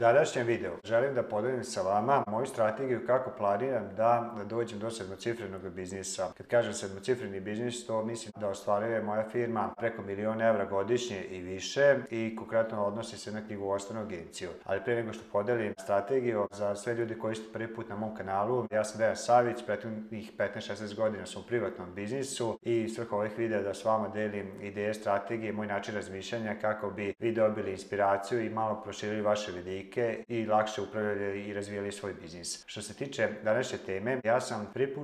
današnjem videu želim da podelim sa vama moju strategiju kako planiram da, dođem do sedmocifrenog biznisa. Kad kažem sedmocifreni biznis, to mislim da ostvaruje moja firma preko miliona evra godišnje i više i konkretno odnosi se na Ostanu agenciju. Ali pre nego što podelim strategiju za sve ljudi koji ste prvi put na mom kanalu, ja sam Dejan Savić, prethodnih 15-16 godina sam u privatnom biznisu i svrha ovih videa da s vama delim ideje, strategije, moj način razmišljanja kako bi vi dobili inspiraciju i malo proširili vaše vidike rizike i lakše upravljali i razvijali svoj biznis. Što se tiče današnje teme, ja sam prvi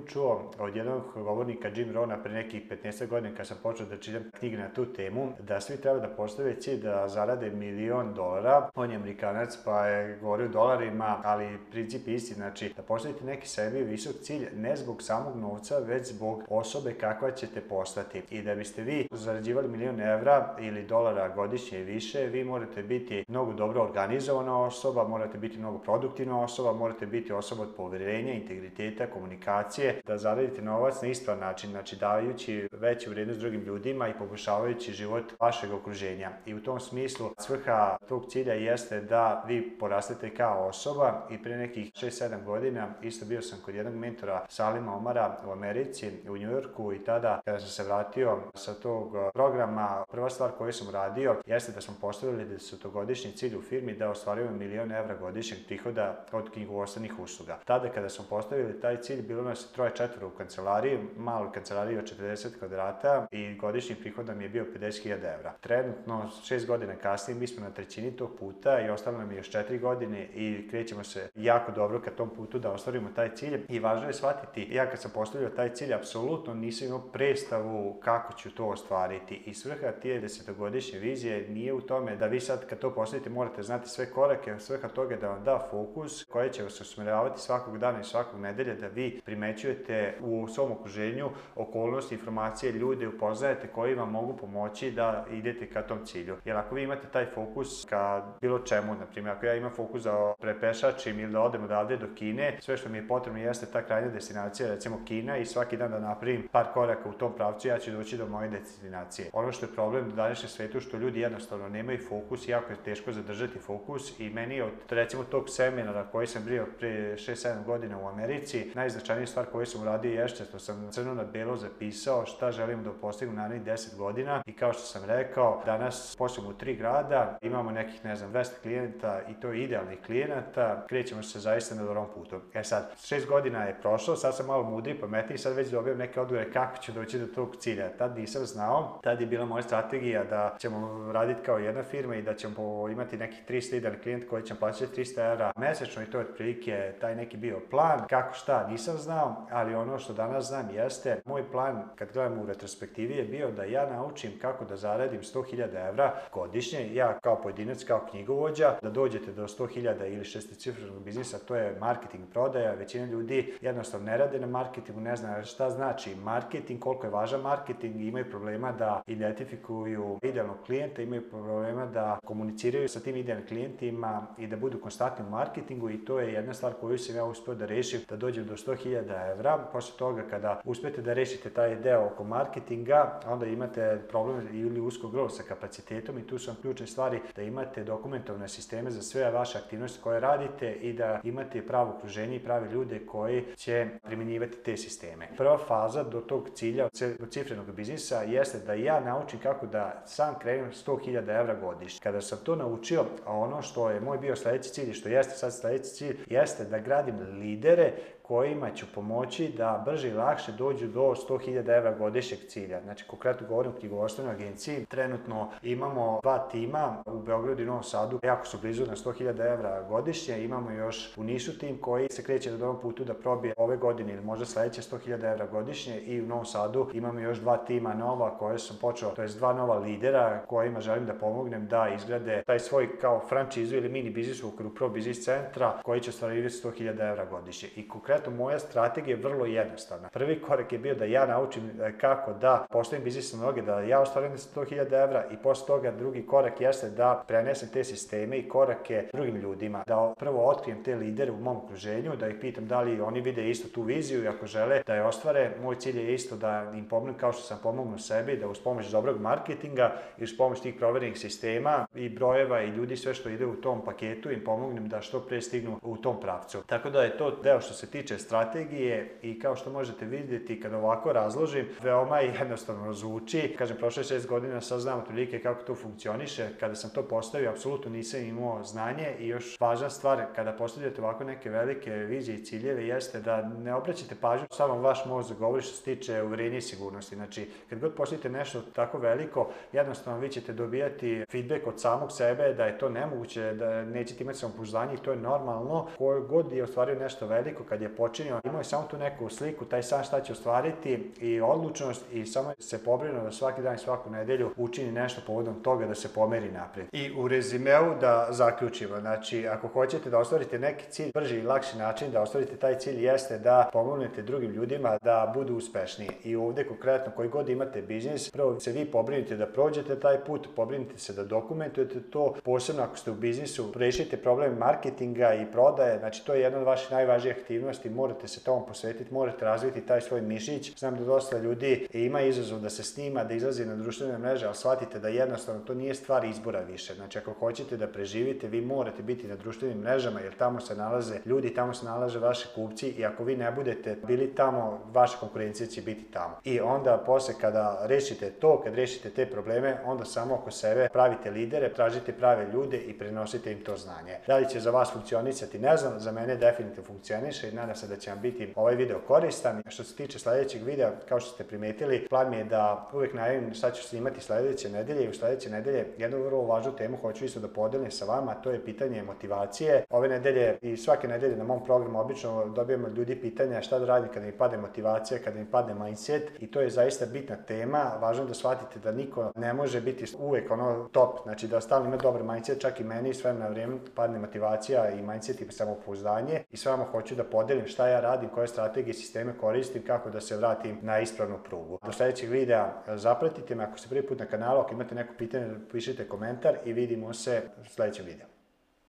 od jednog govornika Jim Rona pre nekih 15 godina kad sam počeo da čitam knjige na tu temu, da svi treba da postave cilj da zarade milion dolara. On je amerikanac pa je govorio dolarima, ali princip je isti, znači da postavite neki sebi visok cilj ne zbog samog novca, već zbog osobe kakva ćete postati. I da biste vi zarađivali milion evra ili dolara godišnje i više, vi morate biti mnogo dobro organizovana osoba, morate biti mnogo produktivna osoba, morate biti osoba od poverenja, integriteta, komunikacije, da zaradite novac na ispravan način, znači dajući veću vrednost drugim ljudima i poboljšavajući život vašeg okruženja. I u tom smislu svrha tog cilja jeste da vi porastete kao osoba i pre nekih 6-7 godina isto bio sam kod jednog mentora Salima Omara u Americi, u Njujorku i tada kada sam se vratio sa tog uh, programa, prva stvar koju sam radio jeste da smo postavili da su togodišnji cilj u firmi da ostvarujemo milion evra godišnjeg prihoda od knjigovodstvenih usluga. Tada kada smo postavili taj cilj, bilo nas troje četvora u kancelariji, maloj kancelariji od 40 kvadrata i godišnji prihod nam je bio 50.000 evra. Trenutno, šest godina kasnije, mi smo na trećini tog puta i ostalo nam je još četiri godine i krećemo se jako dobro ka tom putu da ostvarimo taj cilj i važno je shvatiti, ja kad sam postavio taj cilj, apsolutno nisam imao predstavu kako ću to ostvariti i svrha tije desetogodišnje vizije nije u tome da vi sad kad to postavite morate znati sve korake je svrha toga da vam da fokus koji će vas usmeravati svakog dana i svakog nedelje da vi primećujete u svom okruženju okolnosti, informacije, ljude upoznajete koji vam mogu pomoći da idete ka tom cilju. Jer ako vi imate taj fokus ka bilo čemu, na primjer, ako ja imam fokus da prepešačim ili da odem odavde do Kine, sve što mi je potrebno jeste ta krajnja destinacija, recimo Kina i svaki dan da napravim par koraka u tom pravcu, ja ću doći do moje destinacije. Ono što je problem u današnjem svetu što ljudi jednostavno nemaju fokus, jako je teško zadržati fokus i meni od recimo tog seminara koji sam bio pre 6-7 godina u Americi, najznačajnija stvar koju sam uradio je što sam crno na belo zapisao šta želim da postignem narednih 10 godina i kao što sam rekao, danas poslujemo u tri grada, imamo nekih, ne znam, 200 klijenta i to je idealnih klijenata, krećemo se zaista na dobrom putu. E sad, 6 godina je prošlo, sad sam malo mudri, pametniji, sad već dobijem neke odgovore kako ću doći do tog cilja. Tad nisam znao, tad je bila moja strategija da ćemo raditi kao jedna firma i da ćemo imati nekih 300 idealnih klijenta koji ćemo plaćati 300 eura mesečno i to je otprilike taj neki bio plan. Kako šta nisam znao, ali ono što danas znam jeste, moj plan kad gledam u retrospektivi je bio da ja naučim kako da zaradim 100.000 evra godišnje, ja kao pojedinac, kao knjigovođa, da dođete do 100.000 ili šesticifrenog biznisa, to je marketing prodaja, većina ljudi jednostavno ne rade na marketingu, ne zna šta znači marketing, koliko je važan marketing, imaju problema da identifikuju idealnog klijenta, imaju problema da komuniciraju sa tim idealnim klijentima, i da budu konstantni u marketingu i to je jedna stvar koju sam ja uspio da rešim, da dođem do 100.000 evra. Posle toga kada uspete da rešite taj deo oko marketinga, onda imate problem ili usko grlo sa kapacitetom i tu su vam ključne stvari da imate dokumentovne sisteme za sve vaše aktivnosti koje radite i da imate pravo okruženje i prave ljude koji će primenjivati te sisteme. Prva faza do tog cilja do cifrenog biznisa jeste da ja naučim kako da sam krenem 100.000 evra godišnje. Kada sam to naučio, ono što je moj bio sledeći cilj što jeste sad sledeći cilj, jeste da gradim lidere kojima ću pomoći da brže i lakše dođu do 100.000 evra godišnjeg cilja. Znači, konkretno govorim o knjigovodstvenoj agenciji. Trenutno imamo dva tima u Beogradu i Novom Sadu, jako su blizu na 100.000 evra godišnje. Imamo još u Nišu tim koji se kreće na dobrom putu da probije ove godine ili možda sledeće 100.000 evra godišnje i u Novom Sadu imamo još dva tima nova koje sam počeo, to je dva nova lidera kojima želim da pomognem da izgrade taj svoj kao frančizu ili mini biznis u okviru pro biznis centra koji će stvariti 100.000 evra godišnje. I konkretno eto, moja strategija je vrlo jednostavna. Prvi korak je bio da ja naučim e, kako da postavim biznis na noge, da ja ostvarim 100.000 evra i posle toga drugi korak jeste da prenesem te sisteme i korake drugim ljudima, da prvo otkrijem te lidere u mom okruženju, da ih pitam da li oni vide isto tu viziju i ako žele da je ostvare, moj cilj je isto da im pomognem kao što sam pomognu sebi, da uz pomoć dobrog marketinga i uz pomoć tih proverenih sistema i brojeva i ljudi sve što ide u tom paketu im pomognem da što pre stignu u tom pravcu. Tako da je to deo što se tiče tiče strategije i kao što možete vidjeti kad ovako razložim, veoma jednostavno zvuči. Kažem, prošle šest godina saznam otprilike kako to funkcioniše. Kada sam to postavio, apsolutno nisam imao znanje i još važna stvar kada postavljate ovako neke velike vizije i ciljeve jeste da ne obraćate pažnju samo vaš mozg govori što se tiče uverenja i sigurnosti. Znači, kad god postavite nešto tako veliko, jednostavno vi ćete dobijati feedback od samog sebe da je to nemoguće, da nećete imati samopouzdanje i to je normalno. Ko god je ostvario nešto veliko, kad je je počinio, imao je samo tu neku sliku, taj san šta će ostvariti i odlučnost i samo se pobrinuo da svaki dan i svaku nedelju učini nešto povodom toga da se pomeri napred. I u rezimeu da zaključimo, znači ako hoćete da ostvarite neki cilj, brži i lakši način da ostvarite taj cilj jeste da pomognete drugim ljudima da budu uspešniji. I ovde konkretno koji god imate biznis, prvo se vi pobrinite da prođete taj put, pobrinite se da dokumentujete to, posebno ako ste u biznisu, rešite problem marketinga i prodaje, znači to je jedna od vaših najvažnijih aktivnosti aktivnosti, znači, morate se tom posvetiti, morate razviti taj svoj mišić. Znam da dosta ljudi ima izazov da se snima, da izlazi na društvene mreže, ali shvatite da jednostavno to nije stvar izbora više. Znači, ako hoćete da preživite, vi morate biti na društvenim mrežama, jer tamo se nalaze ljudi, tamo se nalaze vaši kupci i ako vi ne budete bili tamo, vaša konkurencija će biti tamo. I onda posle kada rešite to, kad rešite te probleme, onda samo oko sebe pravite lidere, tražite prave ljude i prenosite im to znanje. Da li će za vas funkcionisati, ne znam, za mene definitivno funkcioniše i nadam se da će vam biti ovaj video koristan. Što se tiče sljedećeg videa, kao što ste primetili, plan mi je da uvek najavim šta ću snimati sljedeće nedelje i u sljedeće nedelje jednu vrlo važnu temu hoću isto da podelim sa vama, to je pitanje motivacije. Ove nedelje i svake nedelje na mom programu obično dobijem ljudi pitanja šta da radim kada mi pade motivacija, kada mi padne mindset i to je zaista bitna tema. Važno je da shvatite da niko ne može biti uvek ono top, znači da stalno ima dobar mindset, čak i meni sve na vrijeme padne motivacija i mindset i samopouzdanje i s vama hoću da podelim šta ja radim, koje strategije i sisteme koristim, kako da se vratim na ispravnu prugu. Do sledećeg videa e, zapratite me, ako ste prvi put na kanalu, ako imate neko pitanje, pišite komentar i vidimo se u sledećem videu.